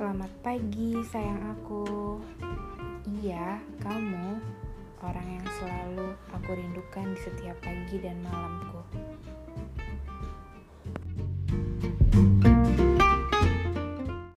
Selamat pagi, sayang aku. Iya, kamu orang yang selalu aku rindukan di setiap pagi dan malamku.